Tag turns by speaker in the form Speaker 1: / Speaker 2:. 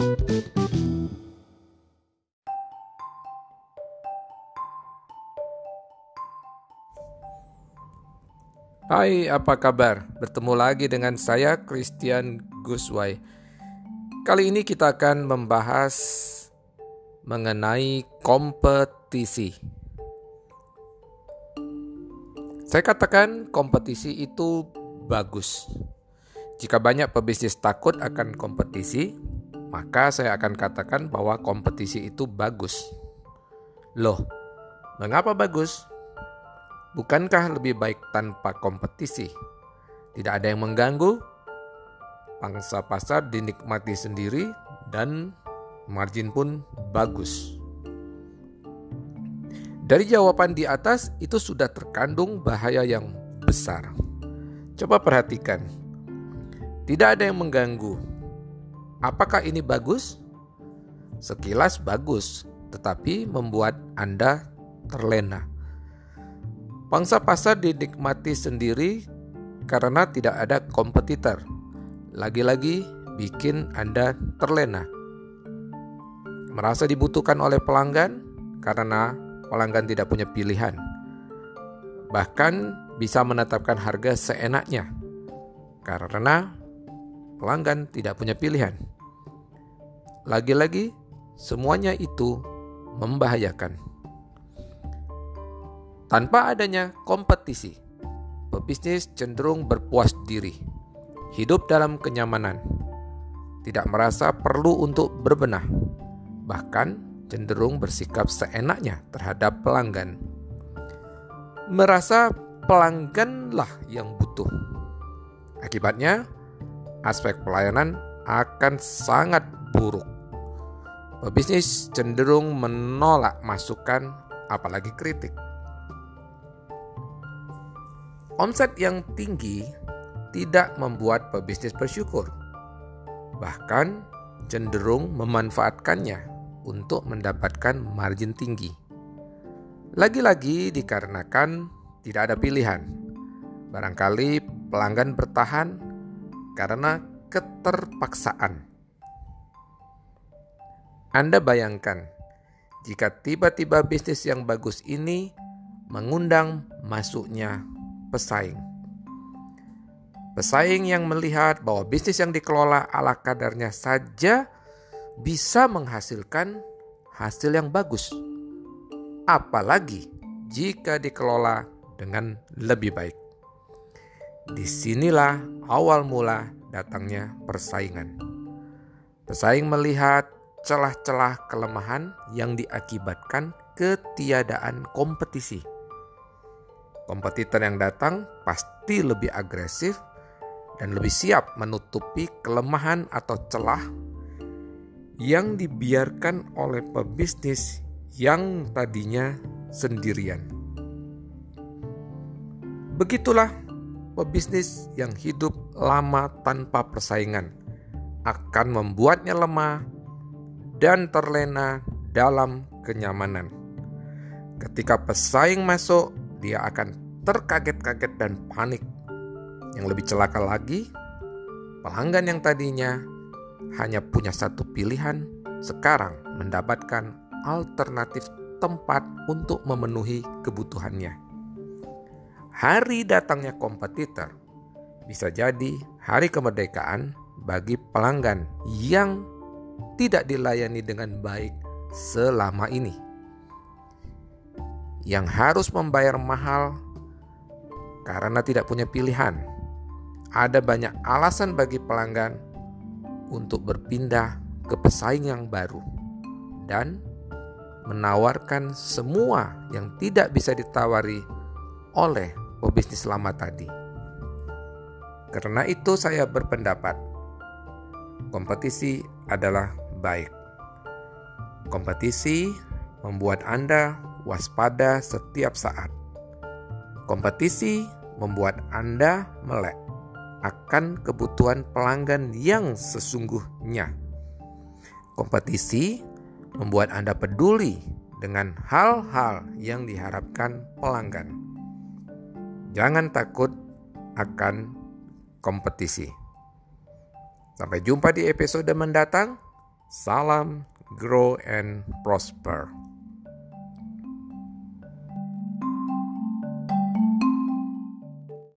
Speaker 1: Hai, apa kabar? Bertemu lagi dengan saya Christian Guswai. Kali ini kita akan membahas mengenai kompetisi. Saya katakan kompetisi itu bagus. Jika banyak pebisnis takut akan kompetisi, maka saya akan katakan bahwa kompetisi itu bagus. Loh, mengapa bagus? Bukankah lebih baik tanpa kompetisi? Tidak ada yang mengganggu, pangsa pasar dinikmati sendiri, dan margin pun bagus. Dari jawaban di atas, itu sudah terkandung bahaya yang besar. Coba perhatikan, tidak ada yang mengganggu. Apakah ini bagus? Sekilas bagus, tetapi membuat Anda terlena Pangsa pasar dinikmati sendiri karena tidak ada kompetitor. Lagi-lagi bikin Anda terlena. Merasa dibutuhkan oleh pelanggan karena pelanggan tidak punya pilihan. Bahkan bisa menetapkan harga seenaknya karena pelanggan tidak punya pilihan. Lagi-lagi, semuanya itu membahayakan. Tanpa adanya kompetisi, pebisnis cenderung berpuas diri, hidup dalam kenyamanan, tidak merasa perlu untuk berbenah, bahkan cenderung bersikap seenaknya terhadap pelanggan. Merasa pelangganlah yang butuh. Akibatnya, aspek pelayanan akan sangat buruk. Pebisnis cenderung menolak masukan, apalagi kritik. Omset yang tinggi tidak membuat pebisnis bersyukur, bahkan cenderung memanfaatkannya untuk mendapatkan margin tinggi. Lagi-lagi dikarenakan tidak ada pilihan. Barangkali pelanggan bertahan karena keterpaksaan. Anda bayangkan, jika tiba-tiba bisnis yang bagus ini mengundang masuknya pesaing. Pesaing yang melihat bahwa bisnis yang dikelola ala kadarnya saja bisa menghasilkan hasil yang bagus. Apalagi jika dikelola dengan lebih baik. Di sinilah awal mula datangnya persaingan. Pesaing melihat celah-celah kelemahan yang diakibatkan ketiadaan kompetisi Kompetitor yang datang pasti lebih agresif dan lebih siap menutupi kelemahan atau celah yang dibiarkan oleh pebisnis yang tadinya sendirian. Begitulah pebisnis yang hidup lama tanpa persaingan akan membuatnya lemah dan terlena dalam kenyamanan. Ketika pesaing masuk, dia akan terkaget-kaget dan panik. Yang lebih celaka lagi, pelanggan yang tadinya hanya punya satu pilihan, sekarang mendapatkan alternatif tempat untuk memenuhi kebutuhannya. Hari datangnya kompetitor bisa jadi hari kemerdekaan bagi pelanggan yang tidak dilayani dengan baik selama ini yang harus membayar mahal karena tidak punya pilihan. Ada banyak alasan bagi pelanggan untuk berpindah ke pesaing yang baru dan menawarkan semua yang tidak bisa ditawari oleh pebisnis lama tadi. Karena itu saya berpendapat kompetisi adalah baik. Kompetisi membuat Anda waspada setiap saat. Kompetisi membuat Anda melek akan kebutuhan pelanggan yang sesungguhnya. Kompetisi membuat Anda peduli dengan hal-hal yang diharapkan pelanggan. Jangan takut akan kompetisi. Sampai jumpa di episode mendatang. Salam, grow and prosper.